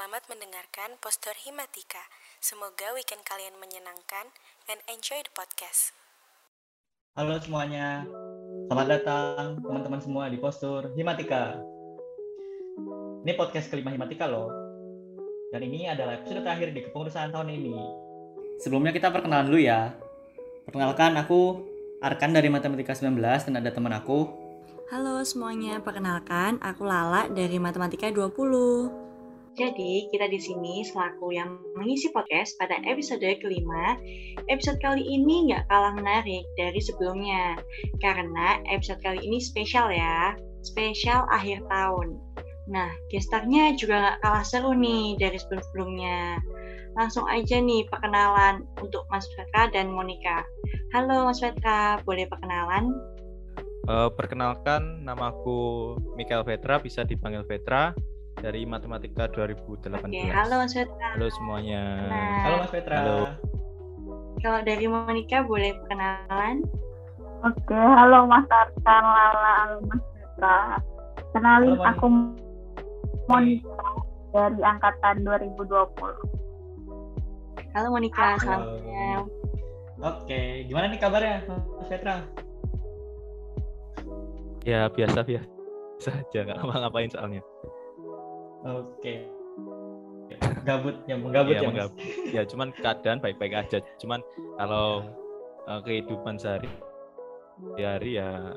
Selamat mendengarkan Postur Himatika. Semoga weekend kalian menyenangkan and enjoy the podcast. Halo semuanya, selamat datang teman-teman semua di Postur Himatika. Ini podcast kelima Himatika loh. Dan ini adalah episode terakhir di kepengurusan tahun ini. Sebelumnya kita perkenalan dulu ya. Perkenalkan aku Arkan dari Matematika 19 dan ada teman aku. Halo semuanya, perkenalkan aku Lala dari Matematika 20. Jadi, kita di sini selaku yang mengisi podcast pada episode kelima. Episode kali ini nggak kalah menarik dari sebelumnya, karena episode kali ini spesial ya, spesial akhir tahun. Nah, gestarnya juga nggak kalah seru nih dari sebelum-sebelumnya. Langsung aja nih perkenalan untuk Mas Petra dan Monica. Halo Mas Petra, boleh perkenalan? Uh, perkenalkan, namaku Mikael Petra, bisa dipanggil Petra dari Matematika 2018. Oke, halo Mas Petra. Halo semuanya. Nah, halo Mas Petra. Halo. Kalau dari Monica boleh perkenalan? Oke, halo Mas Arkan, Lala, halo Mas Petra. Kenalin halo, aku Monica dari angkatan 2020. Halo Monica, selamat malam. Oke, gimana nih kabarnya Mas Petra? Ya biasa biasa saja, nggak ngapa-ngapain soalnya. Oke. Gabut ya, menggabut ya, ya, menggabut. ya cuman keadaan baik-baik aja. Cuman kalau uh, kehidupan sehari hari ya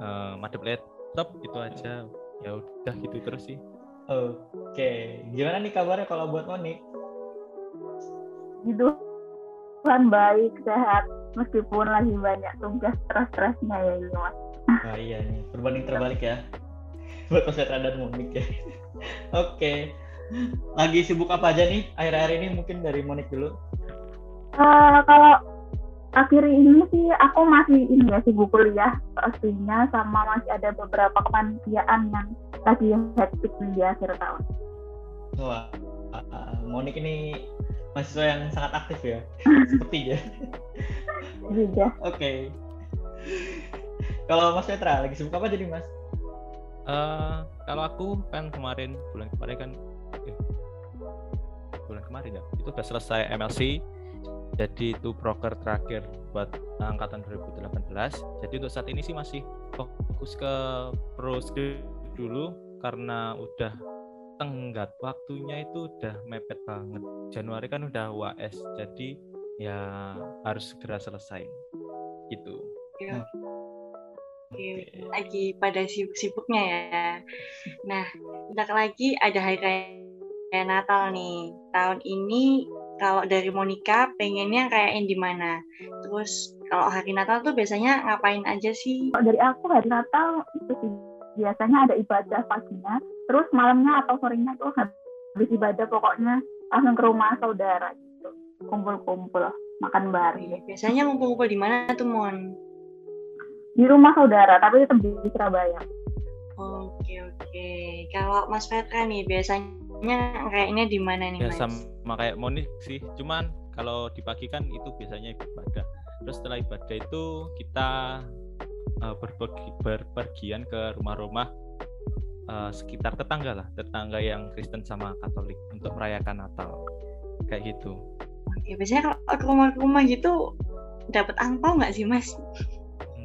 uh, madep laptop itu aja. Ya udah gitu terus sih. Oke, gimana nih kabarnya kalau buat Monik? Hidup Tuhan baik, sehat, meskipun lagi banyak tugas stres-stresnya ya ini mas. Nah, iya nih, berbanding terbalik ya. Buat Mas dan Monik ya. Oke. Lagi sibuk apa aja nih akhir-akhir ini mungkin dari Monik dulu? Uh, kalau akhir ini sih aku masih ini ya sibuk kuliah pastinya sama masih ada beberapa kepanitiaan yang lagi hektik di akhir tahun. Wah, uh, Monik ini mahasiswa yang sangat aktif ya, sepertinya. Iya. Oke. Okay. Kalau Mas Petra lagi sibuk apa jadi Mas? Uh, kalau aku kan kemarin bulan kemarin kan eh, bulan kemarin ya itu udah selesai MLC jadi itu broker terakhir buat angkatan 2018 jadi untuk saat ini sih masih fokus ke pro dulu karena udah tenggat waktunya itu udah mepet banget. Januari kan udah UAS jadi ya harus segera selesai. Gitu. Ya. Lagi pada sibuk-sibuknya ya. Nah, bentar lagi ada hari raya Natal nih. Tahun ini kalau dari Monica pengennya kayak yang di mana? Terus kalau hari Natal tuh biasanya ngapain aja sih? Kalau dari aku hari Natal itu sih biasanya ada ibadah paginya, terus malamnya atau sorenya tuh habis ibadah pokoknya langsung ke rumah saudara gitu. Kumpul-kumpul, makan bareng. Biasanya ngumpul-ngumpul di mana tuh, Mon? Di rumah saudara tapi tetap di Surabaya. Oke oke. Kalau Mas Petra nih biasanya kayaknya di mana nih ya, Mas? sama kayak Monik sih. Cuman kalau di pagi kan itu biasanya ibadah. Terus setelah ibadah itu kita uh, berpergi, berpergian ke rumah-rumah uh, sekitar tetangga lah, tetangga yang Kristen sama Katolik untuk merayakan Natal. Kayak gitu. Oke, biasanya kalau ke rumah-rumah gitu dapat angpau nggak sih Mas?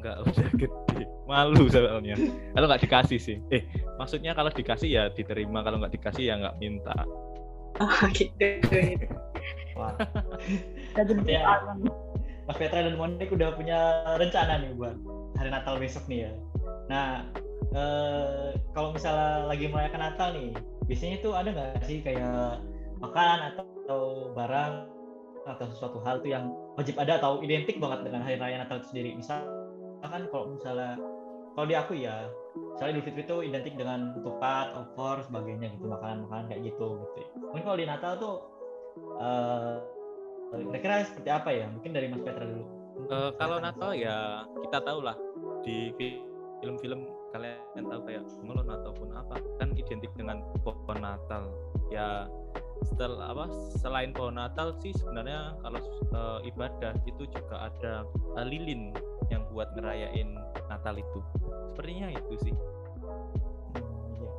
Enggak udah gede. Malu soalnya. Kalau nggak dikasih sih. Eh maksudnya kalau dikasih ya diterima kalau nggak dikasih ya nggak minta. Oh gitu. Wah. Ya, Mas Petra dan Monik udah punya rencana nih buat hari Natal besok nih ya. Nah eh, kalau misalnya lagi merayakan Natal nih biasanya tuh ada nggak sih kayak makanan atau, atau barang atau sesuatu hal tuh yang wajib ada atau identik banget dengan hari raya Natal itu sendiri? Misal kan kalau misalnya kalau di aku ya misalnya Idul Fitri itu identik dengan ketupat, opor, sebagainya gitu makanan-makanan kayak gitu gitu. Mungkin kalau di Natal tuh uh, kira-kira seperti apa ya? Mungkin dari Mas Petra dulu. Uh, kalau Natal ya kita tahu lah di film-film kalian tahu kayak melon ataupun apa kan identik dengan pohon Natal ya setelah apa selain pohon Natal sih sebenarnya kalau uh, ibadah itu juga ada uh, lilin yang buat ngerayain Natal itu sepertinya itu sih hmm, iya.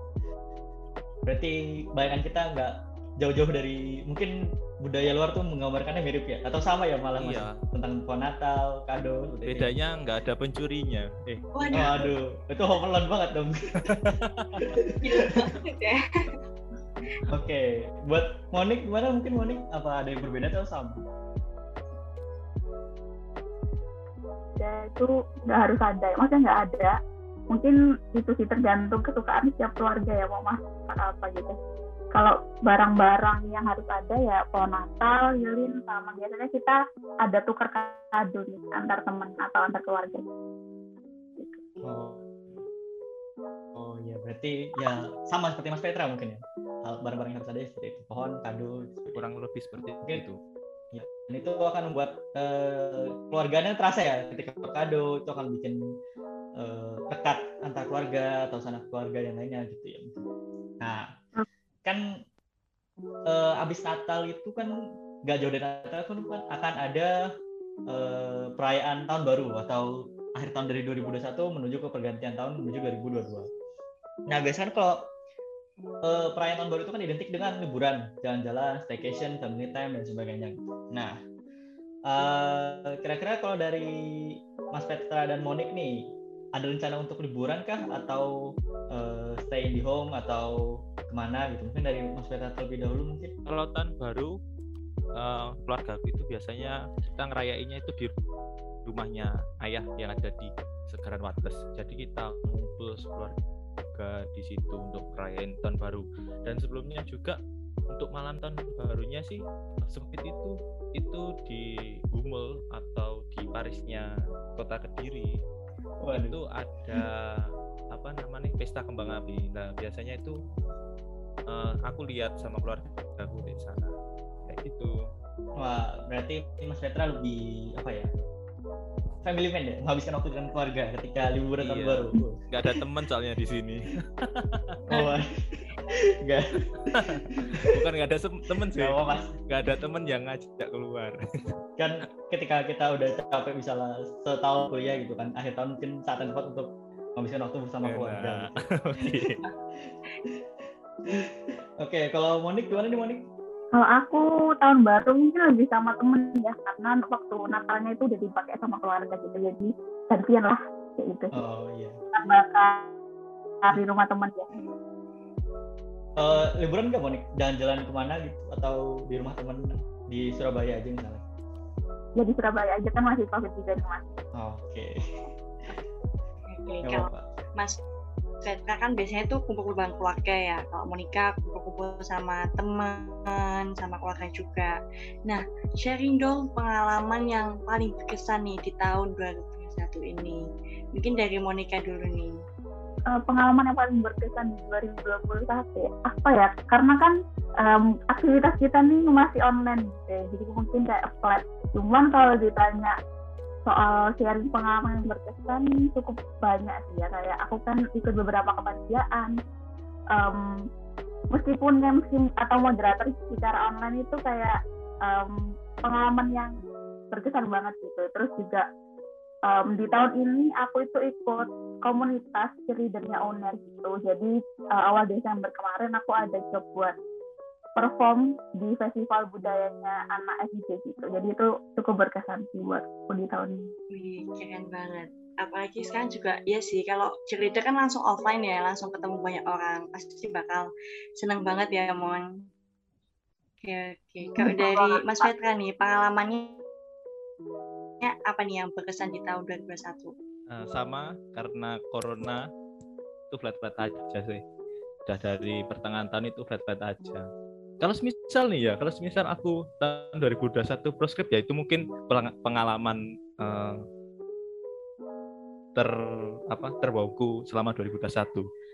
berarti bayangan kita nggak jauh-jauh dari mungkin budaya luar tuh menggambarkannya mirip ya atau sama ya malah Mas? Iya. tentang pohon Natal kado itu. Bedanya nggak ada pencurinya. Eh, Waduh, Waduh, itu home alone banget dong. Oke, buat Monik gimana? Mungkin Monik apa ada yang berbeda atau sama? ya itu nggak harus ada maksudnya nggak ada mungkin itu sih tergantung kesukaan setiap keluarga ya mau masak apa gitu kalau barang-barang yang harus ada ya pohon Natal, lilin sama biasanya kita ada tukar kado nih antar teman atau antar keluarga. Oh. Oh iya, berarti ya sama seperti Mas Petra mungkin ya. Hal barang-barang yang harus ada seperti itu, pohon, kado, kurang lebih seperti Oke. itu. Ya, dan itu akan membuat eh, keluarganya terasa ya ketika kado itu akan bikin eh, dekat antar keluarga atau sanak keluarga yang lainnya gitu ya. Nah, kan eh, abis Natal itu kan nggak jauh dari Natal kan kan akan ada eh, perayaan tahun baru atau akhir tahun dari 2021 menuju ke pergantian tahun menuju 2022. Nah, biasanya kan kalau eh, perayaan tahun baru itu kan identik dengan liburan, jalan-jalan, staycation, family time dan sebagainya. Nah, eh, kira-kira kalau dari Mas Petra dan Monik nih, ada rencana untuk liburan kah atau eh, stay the home atau ke mana gitu? Mungkin dari Mas Petra terlebih dahulu mungkin. Kalau tahun baru eh, keluarga itu biasanya kita ngerayainnya itu di rumahnya ayah yang ada di Segaran Wates. Jadi kita ngumpul keluarga di situ untuk merayain tahun baru. Dan sebelumnya juga untuk malam tahun barunya sih sempit itu itu di Gumel atau di Parisnya kota Kediri itu ada apa namanya pesta kembang api. Nah biasanya itu eh, aku lihat sama keluarga aku di sana kayak gitu. Wah, berarti Mas Petra lebih apa ya? Family man ya, menghabiskan waktu dengan keluarga ketika liburan tahun Iya. baru. Nggak ada teman soalnya di sini. Oh, enggak, Bukan nggak ada temen sih. enggak apa Mas. Nggak ada temen yang ngajak keluar. Kan ketika kita udah capek misalnya setahun kuliah gitu kan, akhir tahun mungkin saat yang tepat untuk menghabiskan waktu bersama keluarga. Nah, gitu. oke. Oke, kalau Monik gimana nih Monik? Kalau aku tahun baru mungkin lebih sama temen ya karena waktu Natalnya itu udah dipakai sama keluarga gitu jadi gantian lah kayak gitu. Oh iya. Kan bakal di rumah teman ya. Eh, liburan nggak Monik? Jalan-jalan ke mana gitu? Atau di rumah teman di Surabaya aja misalnya? Ya di Surabaya aja kan masih covid juga nih mas. Oke. Oke, kalau. Mas Petra kan biasanya tuh kumpul-kumpul keluarga ya. Kalau Monica kumpul-kumpul sama teman, sama keluarga juga. Nah, sharing dong pengalaman yang paling berkesan nih di tahun 2021 ini. Mungkin dari Monica dulu nih. Eh, pengalaman yang paling berkesan di 2021 ya apa ya karena kan em, aktivitas kita nih masih online gitu jadi mungkin kayak flat cuman kalau ditanya soal sharing pengalaman yang berkesan cukup banyak sih ya. Kayak aku kan ikut beberapa kepanitiaan. Em, meskipun MC atau moderator secara online itu kayak em, pengalaman yang berkesan banget gitu. Terus juga em, di tahun ini aku itu ikut komunitas cheerleadernya owner gitu. Jadi uh, awal Desember kemarin aku ada job buat perform di festival budayanya anak FIB gitu. Jadi itu cukup berkesan sih buat aku di tahun ini. Wih, keren banget. Apalagi sekarang juga, ya sih, kalau cheerleader kan langsung offline ya, langsung ketemu banyak orang. Pasti bakal seneng banget ya, Mon. Oke, oke. Kalau dari Mas Petra nih, pengalamannya apa nih yang berkesan di tahun 2021? Nah, sama karena corona itu flat-flat aja sih. Udah dari pertengahan tahun itu flat-flat aja. Kalau misal nih ya, kalau misal aku tahun 2021 proskip ya itu mungkin pengalaman eh, ter apa terbauku selama 2021.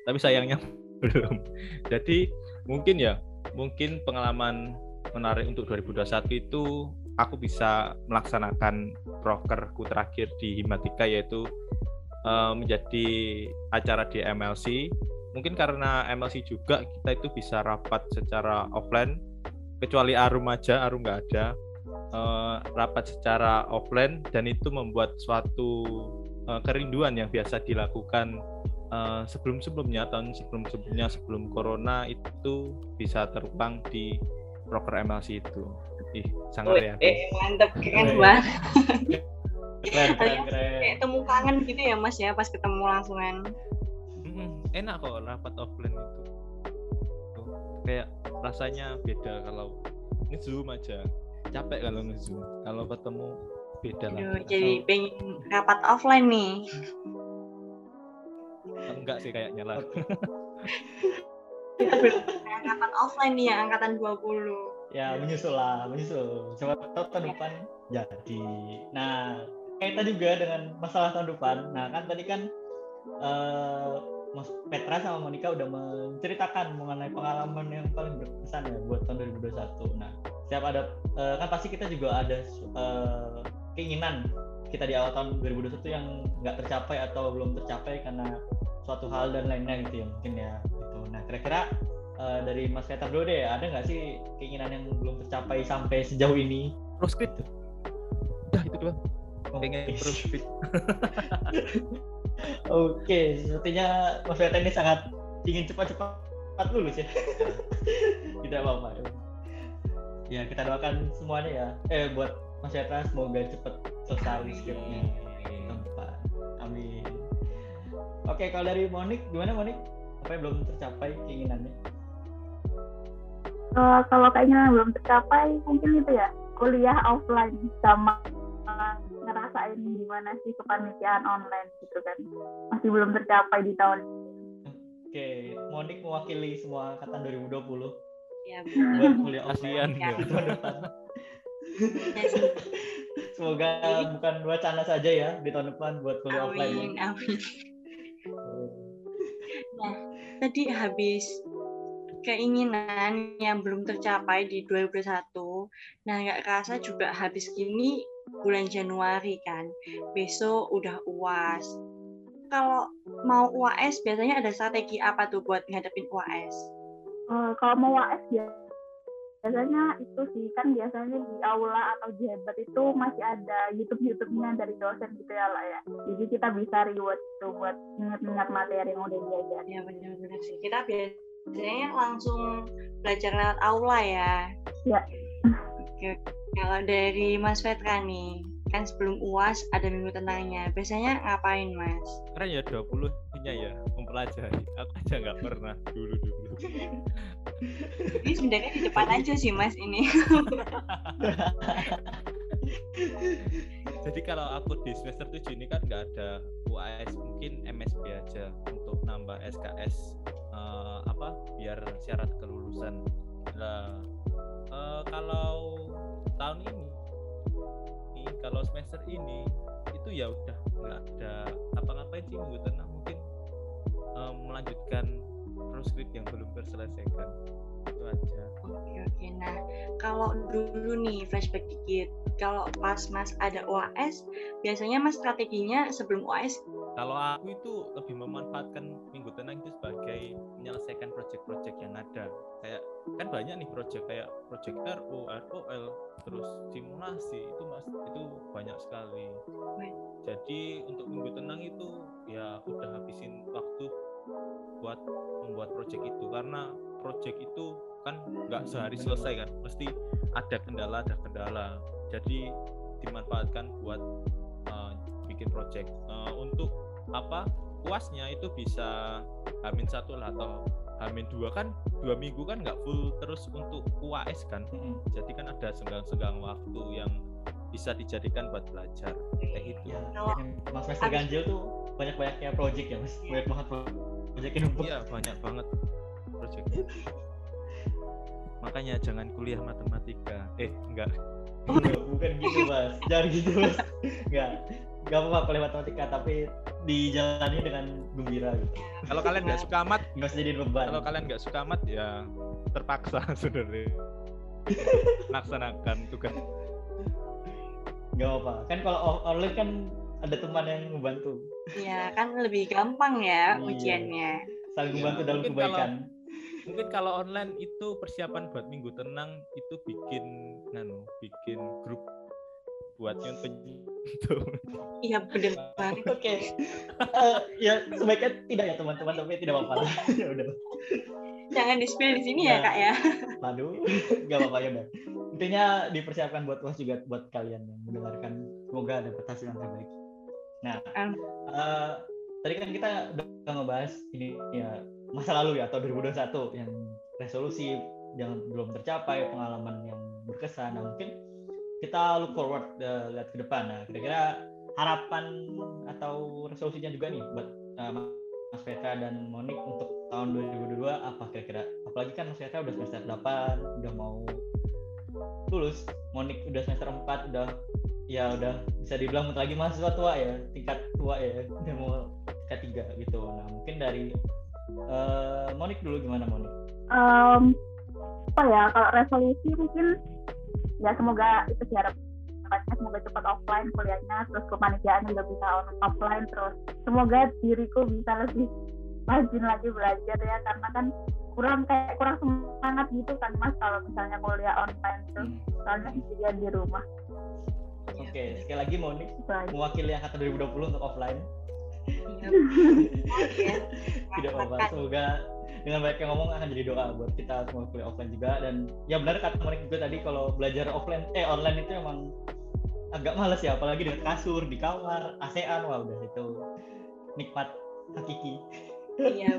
Tapi sayangnya belum. Jadi mungkin ya, mungkin pengalaman menarik untuk 2021 itu aku bisa melaksanakan prokerku terakhir di Himatika yaitu eh, menjadi acara di MLC. Mungkin karena MLC juga kita itu bisa rapat secara offline, kecuali Arum aja, Arum nggak ada. Eh, rapat secara offline dan itu membuat suatu eh, kerinduan yang biasa dilakukan uh, sebelum sebelumnya tahun sebelum sebelumnya sebelum corona itu bisa terulang di proker MLC itu. Ih sangat ya eh, mantep keren banget. Keren keren keren. kayak temu kangen gitu ya mas ya pas ketemu langsungan enak kok rapat offline itu. Tuh, kayak rasanya beda kalau ngezoom aja. Capek kalau ngezoom kalau ketemu beda lah. Jadi pengen rapat offline nih. Enggak sih kayaknya lah kita belum angkatan offline nih ya angkatan 20 ya menyusul lah menyusul. Coba tahun depan jadi. Nah kaitan juga dengan masalah tahun depan. Nah kan tadi kan uh, Mas Petra sama Monica udah menceritakan mengenai pengalaman yang paling berkesan ya buat tahun 2021 nah setiap ada uh, kan pasti kita juga ada uh, keinginan kita di awal tahun 2021 yang nggak tercapai atau belum tercapai karena suatu hal dan lainnya gitu ya mungkin ya gitu. Nah kira-kira uh, dari Mas Petra dulu deh ada nggak sih keinginan yang belum tercapai sampai sejauh ini? Proscript udah itu doang oh, pengen proscript Oke, sepertinya Mas Petra ini sangat ingin cepat-cepat lulus ya. Tidak apa-apa. Ya. ya, kita doakan semuanya ya. Eh, buat Mas Petra semoga cepat selesai skripnya. Tempat. Amin. Oke, kalau dari Monik, gimana Monik? Apa yang belum tercapai keinginannya? Uh, kalau keinginan belum tercapai, mungkin itu ya kuliah offline sama ngerasain gimana sih kepanitiaan online gitu kan masih belum tercapai di tahun ini. Oke, Monik mewakili semua angkatan 2020. Ya, buat kuliah offline ya. tahun depan. Semoga bukan wacana saja ya di tahun depan buat kuliah amin, offline. Amin, amin. Nah, tadi habis keinginan yang belum tercapai di 2021. Nah, nggak kerasa juga habis gini bulan Januari kan. Besok udah UAS. Kalau mau UAS biasanya ada strategi apa tuh buat ngadepin UAS? Uh, kalau mau UAS ya biasanya itu sih kan biasanya di aula atau di hebat itu masih ada YouTube YouTube-nya dari dosen gitu ya lah ya. Jadi kita bisa reward tuh buat ingat-ingat materi yang udah diajar. Ya benar-benar sih. Kita biasanya langsung belajar lewat aula ya. Ya. Oke, kalau dari Mas Petra nih, kan sebelum UAS ada minggu tenangnya. Biasanya ngapain, Mas? Keren ya 20 nya ya, mempelajari. Aku aja nggak pernah dulu-dulu. Ini sebenarnya di depan aja sih, Mas, ini. Jadi kalau aku di semester 7 ini kan nggak ada UAS, mungkin MSB aja untuk nambah SKS uh, eh, apa biar syarat kelulusan. Nah, uh, kalau tahun ini ini kalau semester ini itu ya udah nggak ada apa-ngapain sih minggu tenang mungkin um, melanjutkan proskrip yang belum terselesaikan. Itu aja. Oke oke. Nah kalau dulu nih flashback dikit. Kalau pas mas ada UAS biasanya mas strateginya sebelum UAS kalau aku itu lebih memanfaatkan minggu tenang itu sebagai menyelesaikan proyek-proyek yang ada. Kayak kan banyak nih proyek kayak proyek RO, ROL, terus simulasi itu mas itu banyak sekali. Jadi untuk minggu tenang itu ya udah habisin waktu buat membuat proyek itu. Karena proyek itu kan nggak sehari selesai kan, mesti ada kendala ada kendala. Jadi dimanfaatkan buat uh, bikin proyek uh, untuk apa puasnya itu bisa hamin satu lah atau hamin dua. Kan dua minggu kan nggak full terus untuk UAS kan? Hmm. jadi kan ada senggang-senggang waktu yang bisa dijadikan buat belajar. Kayak gitu. Ya, mas Master Ganjil tuh banyak banyaknya project ya mas? Banyak banget project yang iya banyak banget project. Makanya jangan kuliah matematika. Eh enggak. Bukan gitu mas. Jangan gitu mas. Enggak nggak apa-apa kuliah matematika tapi dijalani dengan gembira gitu. Kalau kalian nggak suka amat, nggak usah jadi beban. Kalau kalian nggak suka amat ya terpaksa sebenarnya laksanakan tugas. Nggak apa, kan kalau online kan ada teman yang membantu. Iya, kan lebih gampang ya iya. ujiannya. Saling membantu dalam kebaikan. Kalau, mungkin kalau online itu persiapan buat minggu tenang itu bikin nano, bikin grup buat nyuntuh Iya bener banget. Oke. Eh, ya sebaiknya tidak ya teman-teman tapi tidak apa-apa. ya udah. Jangan di spill di sini ya Ya. kak ya. Waduh, nggak apa-apa ya udah. Intinya dipersiapkan buat was juga buat kalian yang mendengarkan. Semoga dapat hasil yang terbaik. Nah, Amin. eh, tadi kan kita udah ngebahas ini ya masa lalu ya atau 2021 yang resolusi yang belum tercapai, pengalaman yang berkesan. Nah, mungkin kita look forward eh, lihat ke depan. Nah, kira-kira harapan atau resolusinya juga nih buat eh, Mas Petra dan Monik untuk tahun 2022 apa kira-kira? Apalagi kan Mas Petra udah semester 8, udah mau lulus. Monik udah semester 4, udah ya udah bisa dibilang lagi mahasiswa tua ya, tingkat tua ya, udah mau ketiga gitu. Nah, mungkin dari eh, Monik dulu gimana Monik? Em, apa ya kalau resolusi mungkin ya semoga itu sih harapannya semoga cepat offline kuliahnya terus kepanitiaan juga bisa offline terus semoga diriku bisa lebih rajin lagi belajar ya karena kan kurang kayak kurang semangat gitu kan mas kalau misalnya kuliah online terus Hmm. soalnya sendirian di rumah Oke, sekali lagi aja. mewakili angkatan 2020 untuk offline. Iya. Oke. Tidak apa-apa. Semoga dengan banyak yang ngomong akan jadi doa buat kita semua kuliah offline juga dan ya benar kata Monik juga tadi kalau belajar offline eh online itu emang agak males ya apalagi dengan kasur di kamar ASEAN wah udah itu nikmat hakiki Iya.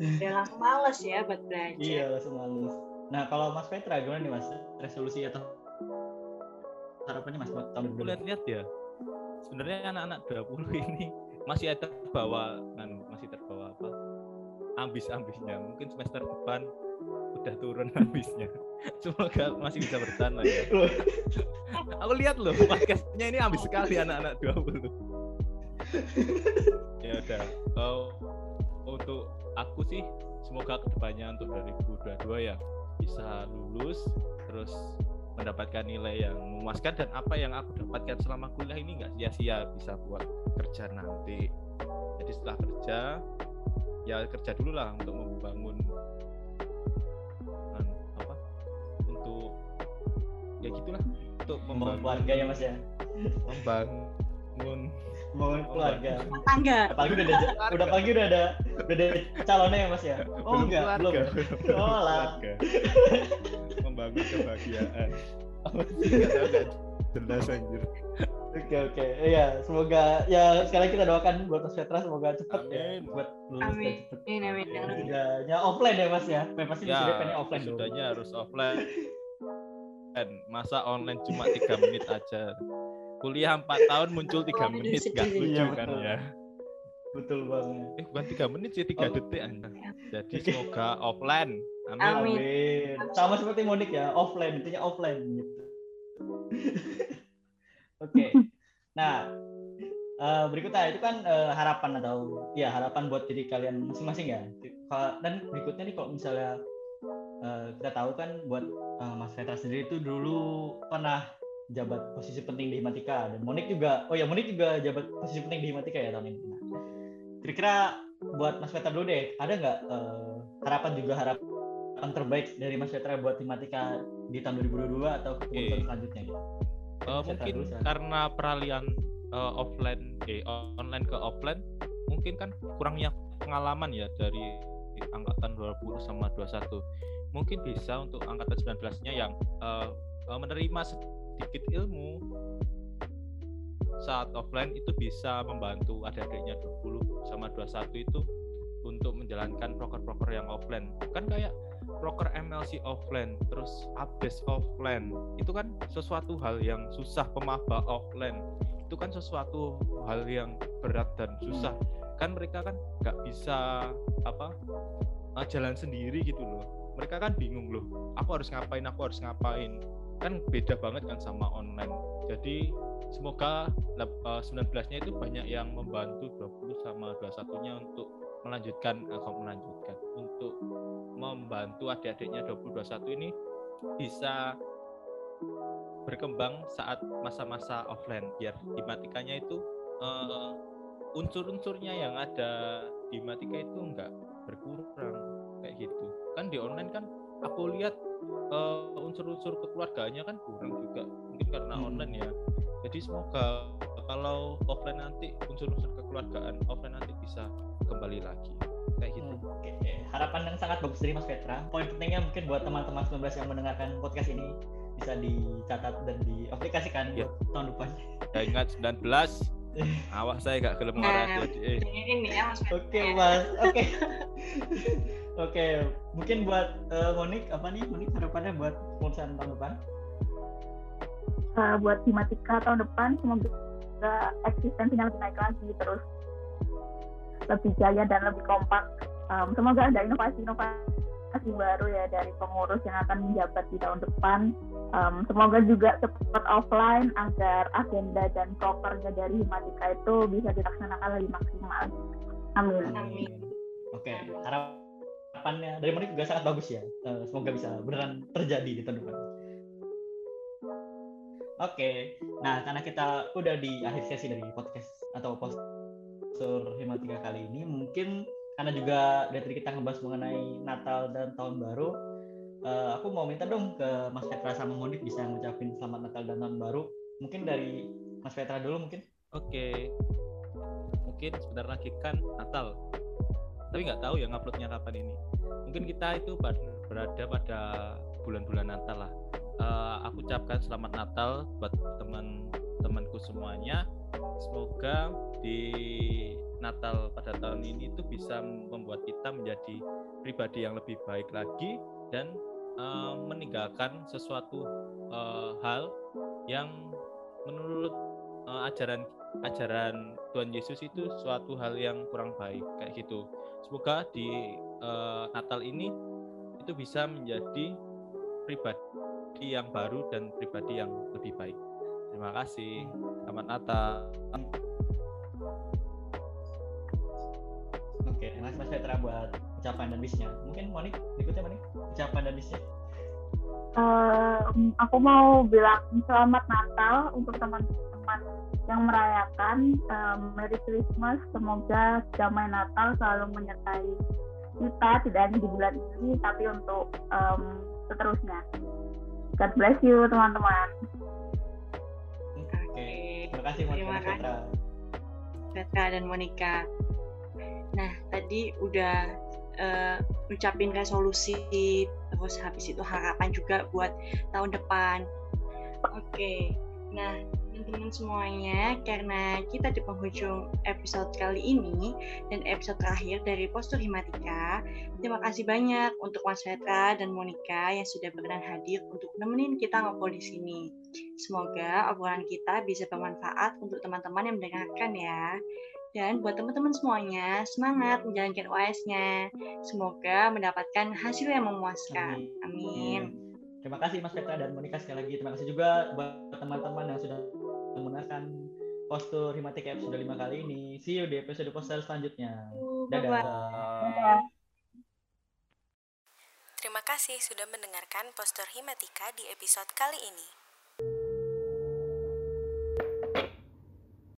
Udah langsung males ya buat belajar. iya langsung males nah kalau Mas Petra gimana nih Mas resolusi atau harapannya Mas buat tahun aku 2022 lihat-lihat ya sebenarnya anak-anak 20 ini masih ada terbawa anu, masih terbawa apa ambis-ambisnya. Mungkin semester depan udah turun ambisnya. Semoga masih bisa bertahan lah ya. Aku lihat loh podcastnya ini ambis sekali anak-anak 20 ya udah Eh, untuk aku sih semoga ke depannya untuk 2022 ya bisa lulus terus mendapatkan nilai yang memuaskan dan apa yang aku dapatkan selama kuliah ini nggak sia-sia bisa buat kerja nanti. Jadi setelah kerja ya kerja dulu lah untuk membangun apa untuk ya gitulah untuk membangun keluarga ya Mas ya? Membangun membangun keluarga. Tangga. apalagi udah ada udah apalagi udah ada udah ada calonnya ya Mas ya? Oh belum enggak keluarga, belum. Oh, lah. Kebahagiaan. Jelas anjir. Oke oke, iya semoga ya sekali lagi kita doakan buat Mas Petra semoga cepet ya buat lulus Amin. Amin amin. offline ya Mas ya, Mas pasti ya sudah offline sudahnya harus offline. Dan masa online cuma tiga menit aja. Kuliah empat tahun muncul tiga menit nggak lucu Iya, kan betul. ya Betul banget. eh bukan tiga menit sih tiga Oh. detik aja jadi semoga offline amin Amin. Amin. Sama seperti Monik ya, offline intinya offline gitu. Oke. Nah, eh, berikutnya itu kan eh, harapan atau ya harapan buat diri kalian masing-masing ya. Kalau- Dan berikutnya nih kalau misalnya eh, kita tahu kan buat eh, Mas Petra sendiri itu dulu pernah jabat posisi penting di Himatika dan Monik juga. Oh ya, Monik juga jabat posisi penting di Himatika ya tahun ini. Nah, kira-kira buat Mas Petra dulu deh, ada nggak eh, harapan juga harapan terbaik dari Mas Petra buat Himatika di tahun 2022 atau Oke. kepengurusan selanjutnya gitu? Mas Petra mungkin dulu, karena peralihan eh, offline eh online ke offline mungkin kan kurangnya pengalaman ya dari angkatan 20 sama 21 mungkin bisa untuk angkatan 19-nya yang eh, eh, menerima sedikit ilmu saat offline itu bisa membantu adik-adiknya 20 sama 21 itu untuk menjalankan proker-proker yang offline. Kan kayak proker MLC offline terus update offline. Itu kan sesuatu hal yang susah pemaba offline. Itu kan sesuatu hal yang berat dan susah. Kan mereka kan nggak bisa apa eh, jalan sendiri gitu loh. Mereka kan bingung loh aku harus ngapain aku harus ngapain. Kan beda banget kan sama online. Jadi semoga lab- eh, 19-nya itu banyak yang membantu 20 sama 21-nya untuk melanjutkan atau melanjutkan untuk membantu adik-adiknya 2021 ini bisa berkembang saat masa-masa offline biar di matikanya itu eh, unsur-unsurnya yang ada di matika itu enggak berkurang kayak gitu. Kan di online kan aku lihat eh, unsur-unsur kekeluarganya kan kurang juga mungkin karena Hmm. online ya jadi semoga kalau offline nanti unsur-unsur kekeluargaan offline nanti bisa kembali lagi kayak gitu Oke, harapan yang sangat bagus dari Mas Petra. Poin pentingnya mungkin buat teman-teman 19 yang mendengarkan podcast ini bisa dicatat dan diaplikasikan Ya. buat tahun depan. ya ingat 19 awas saya gak gelem Nah. jadi eh. Nih ya. Oke, Mas. Oke. Oke, mungkin buat eh, Monik apa nih? Monik harapannya buat kelulusan tahun depan? Eh, buat Himatika tahun depan semoga eksistensinya lebih naik lagi terus lebih jaya dan lebih kompak. Em, semoga ada inovasi-inovasi baru ya dari pengurus yang akan menjabat di tahun depan. Em, semoga juga support offline agar agenda dan prokernya dari Himatika itu bisa dilaksanakan lebih maksimal. Amin. Oke, harapannya dari Monik juga sangat bagus ya. Eh, semoga bisa beneran terjadi di tahun depan. Oke, nah karena kita udah di akhir sesi dari podcast atau postur Himatika kali ini, mungkin karena juga dari tadi kita ngebahas mengenai Natal dan Tahun Baru, eh, aku mau minta dong ke Mas Petra sama Monik bisa ngucapin Selamat Natal dan Tahun Baru. Mungkin dari Mas Petra dulu mungkin. Oke. Mungkin sebentar lagi kan Natal. Tapi nggak tahu ya nguploadnya kapan ini. Mungkin kita itu ber- berada pada bulan-bulan Natal lah. Eh, aku ucapkan selamat Natal buat teman-temanku semuanya. Semoga di Natal pada tahun ini itu bisa membuat kita menjadi pribadi yang lebih baik lagi dan eh, meninggalkan sesuatu eh, hal yang menurut eh, ajaran ajaran Tuhan Yesus itu suatu hal yang kurang baik kayak gitu. Semoga di eh, Natal ini itu bisa menjadi pribadi yang baru dan pribadi yang lebih baik. Terima kasih. Selamat Natal. Oke, terima kasih Mas Petra buat ucapan dan wishnya. Mungkin Monik berikutnya Monik ucapan dan wishnya. Em, aku mau bilang selamat Natal untuk teman-teman yang merayakan. Em, Merry Christmas. Semoga damai Natal selalu menyertai kita tidak hanya di bulan ini tapi untuk em, seterusnya. God bless you teman-teman. Oke, terima kasih Terima Petra. Petra dan Monica. Nah, tadi udah eh, ucapin resolusi, terus habis itu harapan juga buat tahun depan. Oke, nah teman-teman semuanya, karena kita di penghujung episode kali ini dan episode terakhir dari Postur Himatika, terima kasih banyak untuk Mas Petra dan Monica yang sudah berkenan hadir untuk nemenin kita ngobrol di sini. Semoga obrolan kita bisa bermanfaat untuk teman-teman yang mendengarkan ya. Dan buat teman-teman semuanya, semangat menjalankan OS-nya. Semoga mendapatkan hasil yang memuaskan. Amin. Terima kasih Mas Petra dan Monika sekali lagi. Terima kasih juga buat teman-teman yang sudah menggunakan postur Himatika episode 5 kali ini. See you di episode poster selanjutnya. Dadah. Bye-bye. Terima kasih sudah mendengarkan Postur Himatika di episode kali ini.